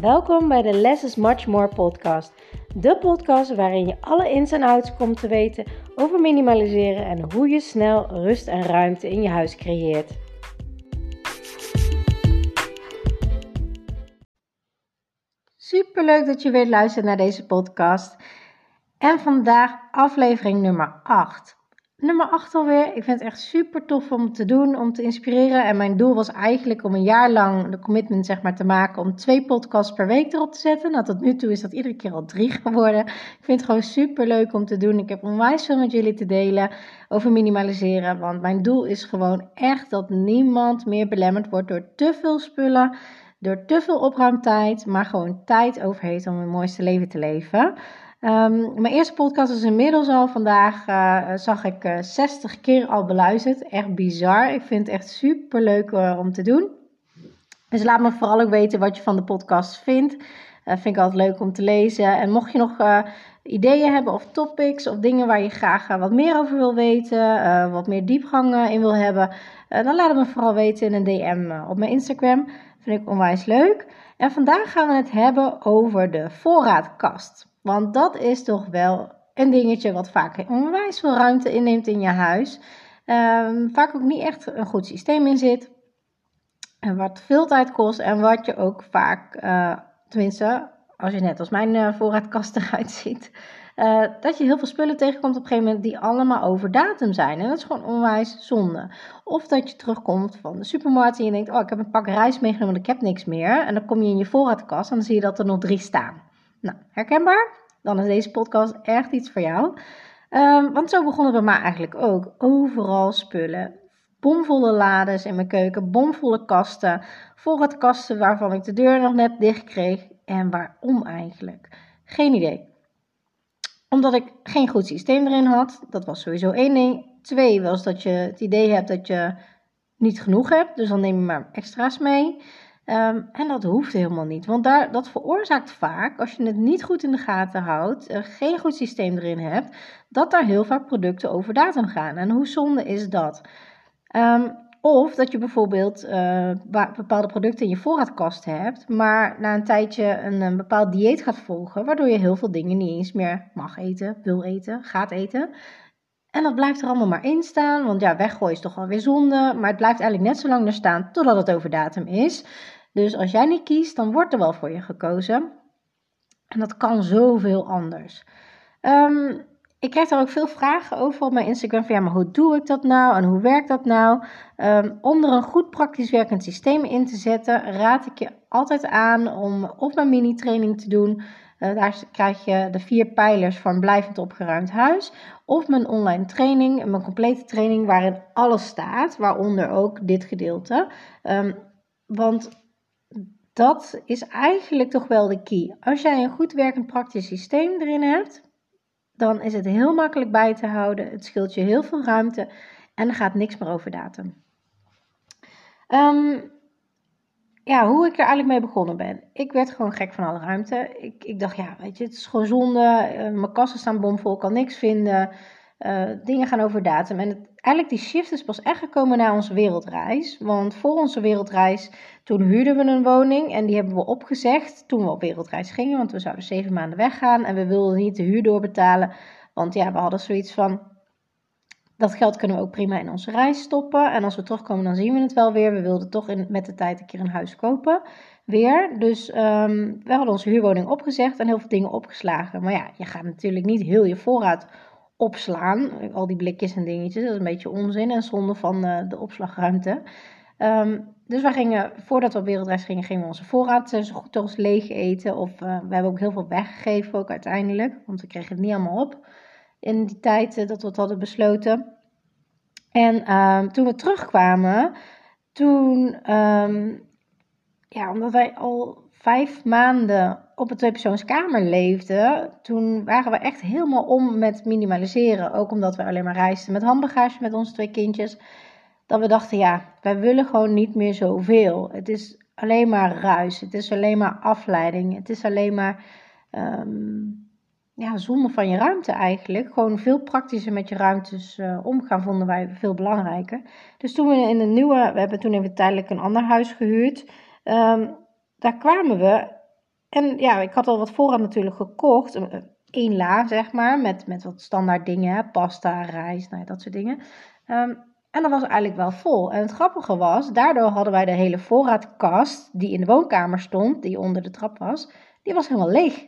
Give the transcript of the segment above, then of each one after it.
Welkom bij de Less is Much More podcast. De podcast waarin je alle ins en outs komt te weten over minimaliseren en hoe je snel rust en ruimte in je huis creëert. Super leuk dat je weer luistert naar deze podcast. En vandaag aflevering nummer 8 nummer 8 alweer. Ik vind het echt super tof om te doen, om te inspireren. En mijn doel was eigenlijk om een jaar lang de commitment zeg maar, te maken om twee podcasts per week erop te zetten. Nou, tot nu toe is dat iedere keer al drie geworden. Ik vind het gewoon super leuk om te doen. Ik heb onwijs veel met jullie te delen over minimaliseren. Want mijn doel is gewoon echt dat niemand meer belemmerd wordt door te veel spullen. Door te veel opruimtijd, maar gewoon tijd over heeft om een mooiste leven te leven. Um, mijn eerste podcast is inmiddels al vandaag, uh, zag ik uh, eh, 60 keer al beluisterd. Echt bizar. Ik vind het echt super leuk uh, om te doen. Dus laat me vooral ook weten wat je van de podcast vindt. vind ik altijd leuk om te lezen. En mocht je nog ideeën hebben of topics of dingen waar je graag wat meer over wil weten, wat meer diepgang in wil hebben, dan laat het me vooral weten in een DM op mijn Instagram. Vind ik onwijs leuk. En vandaag gaan we het hebben over de voorraadkast. Want dat is toch wel een dingetje wat vaak onwijs veel ruimte inneemt in je huis. Um, vaak ook niet echt een goed systeem in zit. En wat veel tijd kost en wat je ook vaak, uh, tenminste, als je net als mijn uh, voorraadkast eruit ziet, uh, dat je heel veel spullen tegenkomt op een gegeven moment die allemaal over datum zijn. En dat is gewoon onwijs zonde. Of dat je terugkomt van de supermarkt en je denkt, oh ik heb een pak rijst meegenomen, ik heb niks meer. En dan kom je in je voorraadkast en dan zie je dat er nog drie staan. Nou, herkenbaar? Dan is deze podcast echt iets voor jou. Um, want zo begon het bij mij eigenlijk ook. Overal spullen. Bomvolle lades in mijn keuken, bomvolle kasten. Voorraadkasten waarvan ik de deur nog net dicht kreeg. En waarom eigenlijk? Geen idee. Omdat ik geen goed systeem erin had. Dat was sowieso één ding. Twee was dat je het idee hebt dat je niet genoeg hebt. Dus dan neem je maar extra's mee. Ehm, en dat hoeft helemaal niet, want daar, dat veroorzaakt vaak, als je het niet goed in de gaten houdt, uh, geen goed systeem erin hebt, dat daar heel vaak producten over datum gaan. En hoe zonde is dat? Um, of dat je bijvoorbeeld uh, bepaalde producten in je voorraadkast hebt, maar na een tijdje een, bepaald dieet gaat volgen, waardoor je heel veel dingen niet eens meer mag eten, wil eten, gaat eten. En dat blijft er allemaal maar in staan, want ja, weggooien is toch wel weer zonde, maar het blijft eigenlijk net zo lang er staan totdat het over datum is. Dus als jij niet kiest, dan wordt er wel voor je gekozen. En dat kan zoveel anders. Um, ik krijg daar ook veel vragen over op mijn Instagram. Van ja, maar hoe doe ik dat nou en hoe werkt dat nou? Om er een goed praktisch werkend systeem in te zetten, raad ik je altijd aan om of mijn mini-training te doen. Uh, daar krijg je de vier pijlers van blijvend opgeruimd huis. Of mijn online training, mijn complete training waarin alles staat, waaronder ook dit gedeelte. Um, want dat is eigenlijk toch wel de key. Als jij een goed werkend praktisch systeem erin hebt, dan is het heel makkelijk bij te houden. Het scheelt je heel veel ruimte en er gaat niks meer over datum. Um, ja, hoe ik er eigenlijk mee begonnen ben. Ik werd gewoon gek van alle ruimte. Ik, ik dacht, ja, weet je, het is gewoon zonde. Uh, mijn kassen staan bomvol, kan niks vinden. Uh, dingen gaan over datum. En het, eigenlijk die shift is pas echt gekomen na onze wereldreis. Want voor onze wereldreis, toen huurden we een woning en die hebben we opgezegd toen we op wereldreis gingen. Want we zouden zeven maanden weggaan en we wilden niet de huur doorbetalen. Want ja, we hadden zoiets van, dat geld kunnen we ook prima in onze reis stoppen. En als we terugkomen, dan zien we het wel weer. We wilden toch met de tijd een keer een huis kopen. Weer. Dus um, we hadden onze huurwoning opgezegd en heel veel dingen opgeslagen. Maar ja, je gaat natuurlijk niet heel je voorraad opslaan. Al die blikjes en dingetjes, dat is een beetje onzin en zonde van uh, de opslagruimte. Um, dus we gingen, voordat we op wereldreis gingen, gingen we onze voorraad zo goed als leeg eten. Of uh, we hebben ook heel veel weggegeven ook uiteindelijk, want we kregen het niet allemaal op in die tijd uh, dat we het hadden besloten. En um, toen we terugkwamen, toen, um, ja, omdat wij al vijf maanden op een tweepersoonskamer leefden, toen waren we echt helemaal om met minimaliseren. Ook omdat we alleen maar reisden met handbagage met onze twee kindjes. Dat we dachten, ja, wij willen gewoon niet meer zoveel. Het is alleen maar ruis. Het is alleen maar afleiding. Het is alleen maar um, ja, zonde van je ruimte eigenlijk. Gewoon veel praktischer met je ruimtes uh, omgaan vonden wij veel belangrijker. Dus toen we in een nieuwe, we hebben toen even tijdelijk een ander huis gehuurd. Um, daar kwamen we en ja, ik had al wat voorraad natuurlijk gekocht. Eén la, zeg maar, met, met wat standaard dingen. Pasta, rijst, nou ja, dat soort dingen. Ehm, en dat was eigenlijk wel vol. En het grappige was, daardoor hadden wij de hele voorraadkast die in de woonkamer stond, die onder de trap was, die was helemaal leeg.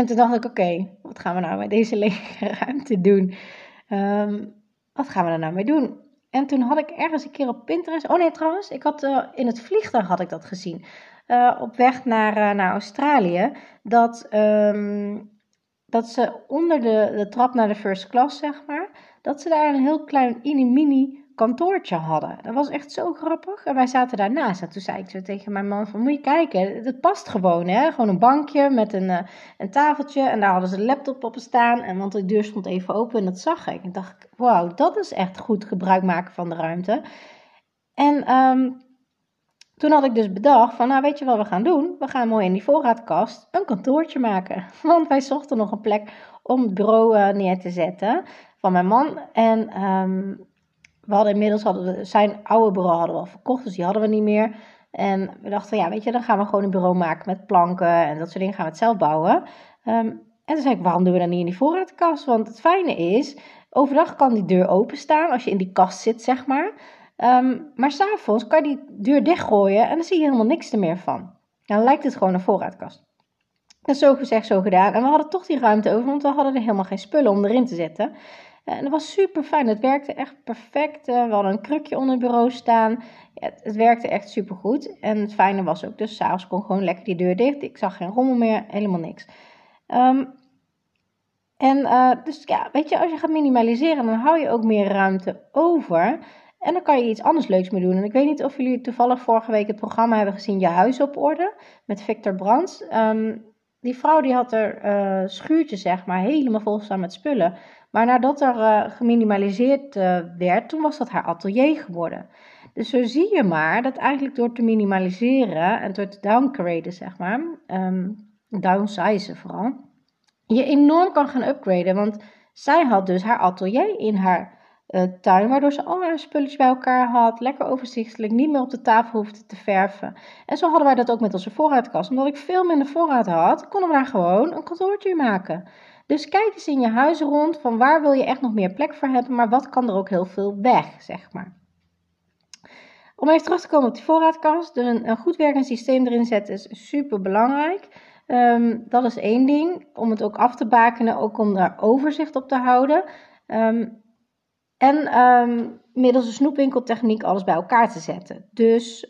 En toen dacht ik, oké, wat gaan we nou met deze lege ruimte doen? Ehm, wat gaan we er nou mee doen? En toen had ik ergens een keer op Pinterest. Oh nee, trouwens, ik had uh, in het vliegtuig had ik dat gezien. Uh, op weg naar, uh, naar Australië. Dat, um, dat ze onder de, de trap naar de first class, zeg maar. Dat ze daar een heel klein mini kantoortje hadden. Dat was echt zo grappig. En wij zaten daarnaast. En toen zei ik zo tegen mijn man van, moet je kijken, het past gewoon hè. Gewoon een bankje met een, uh, een tafeltje. En daar hadden ze de laptop op staan. En want de deur stond even open en dat zag ik. En dacht ik, wauw, dat is echt goed gebruik maken van de ruimte. En um, toen had ik dus bedacht van, nou weet je wat we gaan doen? We gaan mooi in die voorraadkast een kantoortje maken. Want wij zochten nog een plek om het bureau uh, neer te zetten van mijn man. En um, we hadden inmiddels hadden we, zijn oude bureau hadden we al verkocht, dus die hadden we niet meer. En we dachten, ja, weet je, dan gaan we gewoon een bureau maken met planken en dat soort dingen gaan we het zelf bouwen. Um, en toen zei ik, waarom doen we dat niet in die voorraadkast? Want het fijne is, overdag kan die deur openstaan als je in die kast zit, zeg maar. Um, maar s'avonds kan je die deur dichtgooien en dan zie je helemaal niks er meer van. Dan lijkt het gewoon een voorraadkast. Dat is zo gezegd, zo gedaan. En we hadden toch die ruimte over, want we hadden er helemaal geen spullen om erin te zetten. En dat was super fijn. Het werkte echt perfect. Eh, we hadden een krukje onder het bureau staan. Ja, het, werkte echt super goed. En het fijne was ook, dus s'avonds kon gewoon lekker die deur dicht. Ik zag geen rommel meer, helemaal niks. Um, en uh, dus ja, weet je, als je gaat minimaliseren, dan hou je ook meer ruimte over. En dan kan je iets anders leuks mee doen. En ik weet niet of jullie toevallig vorige week het programma hebben gezien Je Huis op Orde met Victor Brands. Um, die vrouw die had er schuurtjes, zeg maar, helemaal vol staan met spullen. Maar nadat er uh, geminimaliseerd uh, werd, toen was dat haar atelier geworden. Dus zo zie je maar dat eigenlijk door te minimaliseren en door te downgraden, zeg maar, um, downsizen vooral, je enorm kan gaan upgraden. Want zij had dus haar atelier in haar uh, tuin, waardoor ze al haar spulletjes bij elkaar had, lekker overzichtelijk, niet meer op de tafel hoefde te verven. En zo hadden wij dat ook met onze voorraadkast. Omdat ik veel minder voorraad had, konden we daar gewoon een kantoortje maken. Dus kijk eens in je huis rond van waar wil je echt nog meer plek voor hebben, maar wat kan er ook heel veel weg, zeg maar. Om even terug te komen op die voorraadkast, een, goed werkend systeem erin zetten is super belangrijk. Um, dat is één ding, om het ook af te bakenen, ook om daar overzicht op te houden. Um, en um, middels een snoepwinkeltechniek alles bij elkaar te zetten. Dus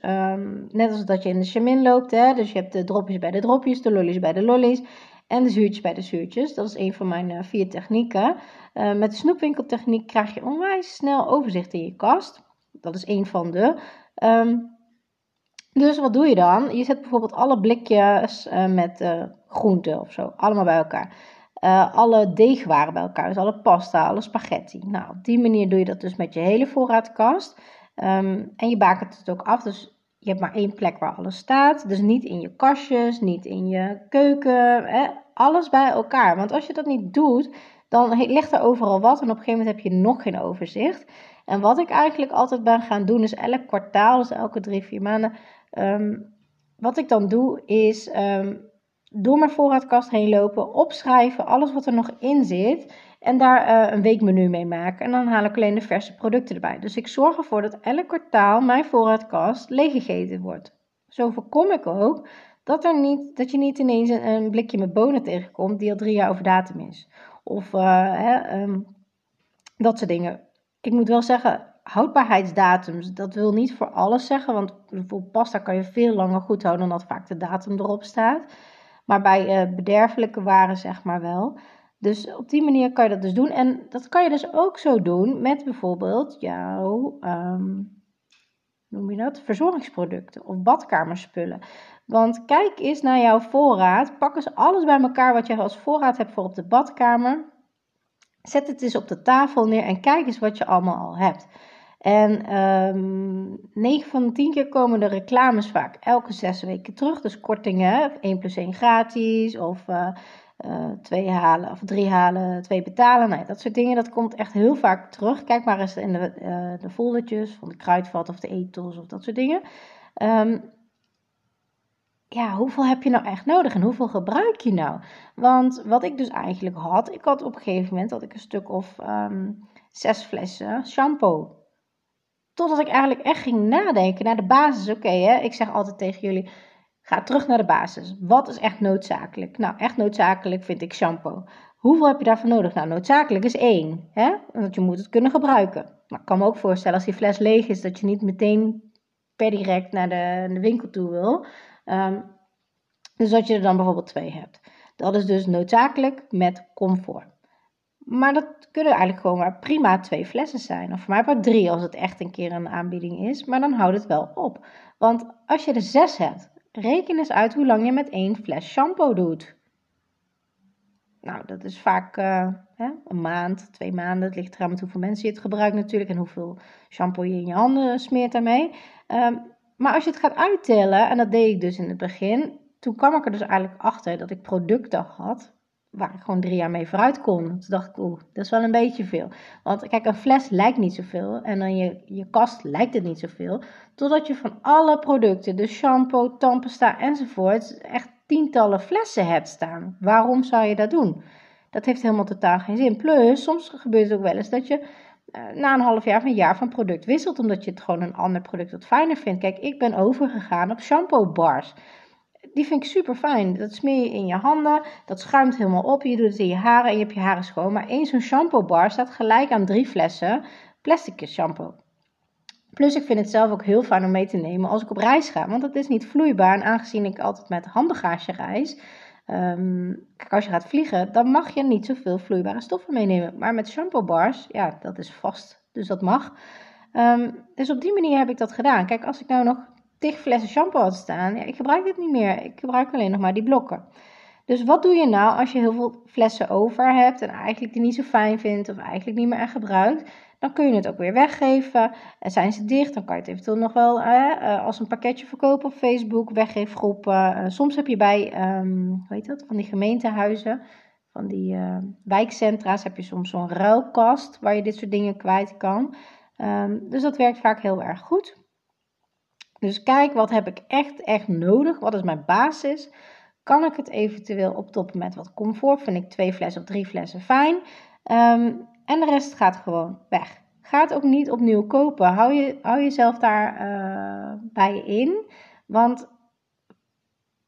net als dat je in de chamin loopt, hè, dus je hebt de dropjes bij de dropjes, de lollies bij de lollies en de zuurtjes bij de zuurtjes. Dat is een van mijn uh, vier technieken. Uh, met de snoepwinkeltechniek krijg je onwijs snel overzicht in je kast. Dat is een van de. Um, dus wat doe je dan? Je zet bijvoorbeeld alle blikjes uh, met groenten of zo, allemaal bij elkaar. alle deegwaren bij elkaar, dus alle pasta, alle spaghetti. Nou, op die manier doe je dat dus met je hele voorraadkast. Um, en je bakent het ook af, dus je hebt maar één plek waar alles staat. Dus niet in je kastjes, niet in je keuken. Hè? Alles bij elkaar. Want als je dat niet doet, dan ligt er overal wat. En op een gegeven moment heb je nog geen overzicht. En wat ik eigenlijk altijd ben gaan doen, is elk kwartaal, dus elke drie, vier maanden. Um, wat ik dan doe, is um, door mijn voorraadkast heen lopen, opschrijven, alles wat er nog in zit. En daar uh, een weekmenu mee maken. En dan haal ik alleen de verse producten erbij. Dus ik zorg ervoor dat elk kwartaal mijn voorraadkast leeggegeten wordt. Zo voorkom ik ook dat, er niet, dat je niet ineens een, blikje met bonen tegenkomt die al drie jaar over datum is. Of uh, hè, um, dat soort dingen. Ik moet wel zeggen, houdbaarheidsdatums, dat wil niet voor alles zeggen. Want bijvoorbeeld pasta kan je veel langer goed houden dan dat vaak de datum erop staat. Maar bij uh, bederfelijke waren zeg maar wel. Dus op die manier kan je dat dus doen. En dat kan je dus ook zo doen met bijvoorbeeld jouw, um, noem je dat, verzorgingsproducten of badkamerspullen. Want kijk eens naar jouw voorraad. Pak eens alles bij elkaar wat je als voorraad hebt voor op de badkamer. Zet het eens op de tafel neer en kijk eens wat je allemaal al hebt. En um, ehm, 9 van de 10 keer komen de reclames vaak elke 6 weken terug. Dus kortingen, 1 plus 1 gratis of uh, uh, twee halen of drie halen, twee betalen. Nee, dat soort dingen, dat komt echt heel vaak terug. Kijk maar eens in de, uh, de foldertjes van de kruidvat of de etels of dat soort dingen. Um, ja, hoeveel heb je nou echt nodig en hoeveel gebruik je nou? Want wat ik dus eigenlijk had, ik had op een gegeven moment dat ik een stuk of ehm, zes flessen shampoo. Totdat ik eigenlijk echt ging nadenken naar de basis. Oké, ik zeg altijd tegen jullie, ga terug naar de basis. Wat is echt noodzakelijk? Nou, echt noodzakelijk vind ik shampoo. Hoeveel heb je daarvoor nodig? Nou, noodzakelijk is één, hè? want je moet het kunnen gebruiken. Maar ik kan me ook voorstellen als die fles leeg is, dat je niet meteen per direct naar de, de winkel toe wil. Um, dus dat je er dan bijvoorbeeld twee hebt. Dat is dus noodzakelijk met comfort. Maar dat kunnen eigenlijk gewoon maar prima twee flessen zijn. Of voor mij maar drie als het echt een keer een aanbieding is. Maar dan houdt het wel op. Want als je er zes hebt, reken eens uit hoe lang je met één fles shampoo doet. Nou, dat is vaak uh, hè, een maand, twee maanden. Het ligt eraan met hoeveel mensen je het gebruikt natuurlijk. En hoeveel shampoo je in je handen smeert daarmee. Um, maar als je het gaat uittellen, en dat deed ik dus in het begin, toen kwam ik er dus eigenlijk achter dat ik producten had waar ik gewoon drie jaar mee vooruit kon. Toen dacht ik, oeh, dat is wel een beetje veel. Want kijk, een fles lijkt niet zoveel en dan je, je kast lijkt het niet zoveel. Totdat je van alle producten, de shampoo, tandpasta enzovoort, echt tientallen flessen hebt staan. Waarom zou je dat doen? Dat heeft helemaal totaal geen zin. Plus, soms gebeurt het ook wel eens dat je eh, na een half jaar of een jaar van product wisselt, omdat je het gewoon een ander product wat fijner vindt. Kijk, ik ben overgegaan op shampoo bars. Die vind ik super fijn. Dat smeer je in je handen, dat schuimt helemaal op. Je doet het in je haren en je hebt je haren schoon. Maar één zo'n shampoo bar staat gelijk aan drie flessen plastic shampoo. Plus, ik vind het zelf ook heel fijn om mee te nemen als ik op reis ga. Want het is niet vloeibaar. En aangezien ik altijd met handbagage reis, Um, kijk, als je gaat vliegen, dan mag je niet zoveel vloeibare stoffen meenemen. Maar met shampoo bars, ja, dat is vast. Dus dat mag. Um, dus op die manier heb ik dat gedaan. Kijk, als ik nou nog tig flessen shampoo had staan, ja, ik gebruik dit niet meer. Ik gebruik alleen nog maar die blokken. Dus wat doe je nou als je heel veel flessen over hebt en eigenlijk die niet zo fijn vindt of eigenlijk niet meer echt gebruikt? Dan kun je het ook weer weggeven. En zijn ze dicht, dan kan je het eventueel nog wel eh, als een pakketje verkopen op Facebook, weggeefgroepen. Uh, soms heb je bij, um, hoe heet dat, van die gemeentehuizen, van die uh, wijkcentra's, heb je soms zo'n ruilkast waar je dit soort dingen kwijt kan. Um, dus dat werkt vaak heel erg goed. Dus kijk, wat heb ik echt, echt nodig? Wat is mijn basis? Kan ik het eventueel optoppen met wat comfort? Vind ik twee flessen of drie flessen fijn? Um, en de rest gaat gewoon weg. Ga het ook niet opnieuw kopen. Hou, je, hou jezelf daarbij uh, bij in. Want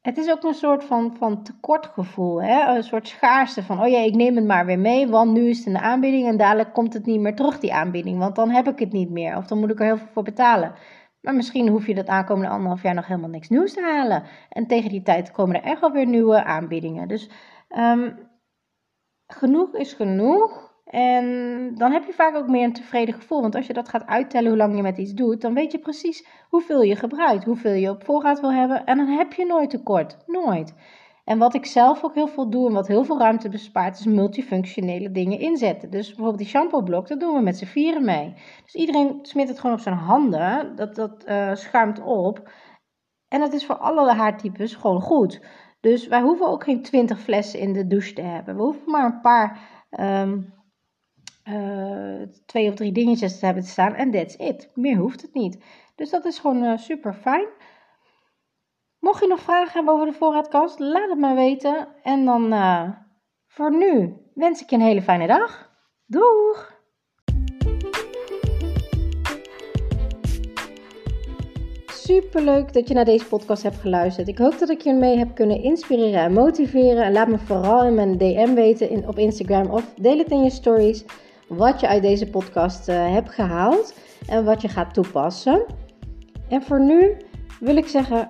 het is ook een soort van, van tekortgevoel. Hè? Een soort schaarste van, oh ja, ik neem het maar weer mee, want nu is het de aanbieding en dadelijk komt het niet meer terug, die aanbieding. Want dan heb ik het niet meer of dan moet ik er heel veel voor betalen. Maar misschien hoef je dat aankomende anderhalf jaar nog helemaal niks nieuws te halen. En tegen die tijd komen er echt wel weer nieuwe aanbiedingen. Dus um, genoeg is genoeg. En dan heb je vaak ook meer een tevreden gevoel. Want als je dat gaat uittellen hoe lang je met iets doet, dan weet je precies hoeveel je gebruikt, hoeveel je op voorraad wil hebben. En dan heb je nooit tekort. Nooit. En wat ik zelf ook heel veel doe en wat heel veel ruimte bespaart, is multifunctionele dingen inzetten. Dus bijvoorbeeld die shampoo-blok, dat doen we met z'n vieren mee. Dus iedereen smeert het gewoon op zijn handen, dat, dat uh, schuimt op. En dat is voor alle haartypes gewoon goed. Dus wij hoeven ook geen twintig flessen in de douche te hebben. We hoeven maar een paar um, uh, twee of drie dingetjes te hebben te staan en that's it. Meer hoeft het niet. Dus dat is gewoon uh, super fijn. Mocht je nog vragen hebben over de voorraadkast, laat het me weten. En dan uh, voor nu wens ik je een hele fijne dag. Doeg! Super leuk dat je naar deze podcast hebt geluisterd. Ik hoop dat ik je mee heb kunnen inspireren en motiveren. En laat me vooral in mijn DM weten in, op Instagram of deel het in je stories wat je uit deze podcast uh, hebt gehaald en wat je gaat toepassen. En voor nu wil ik zeggen: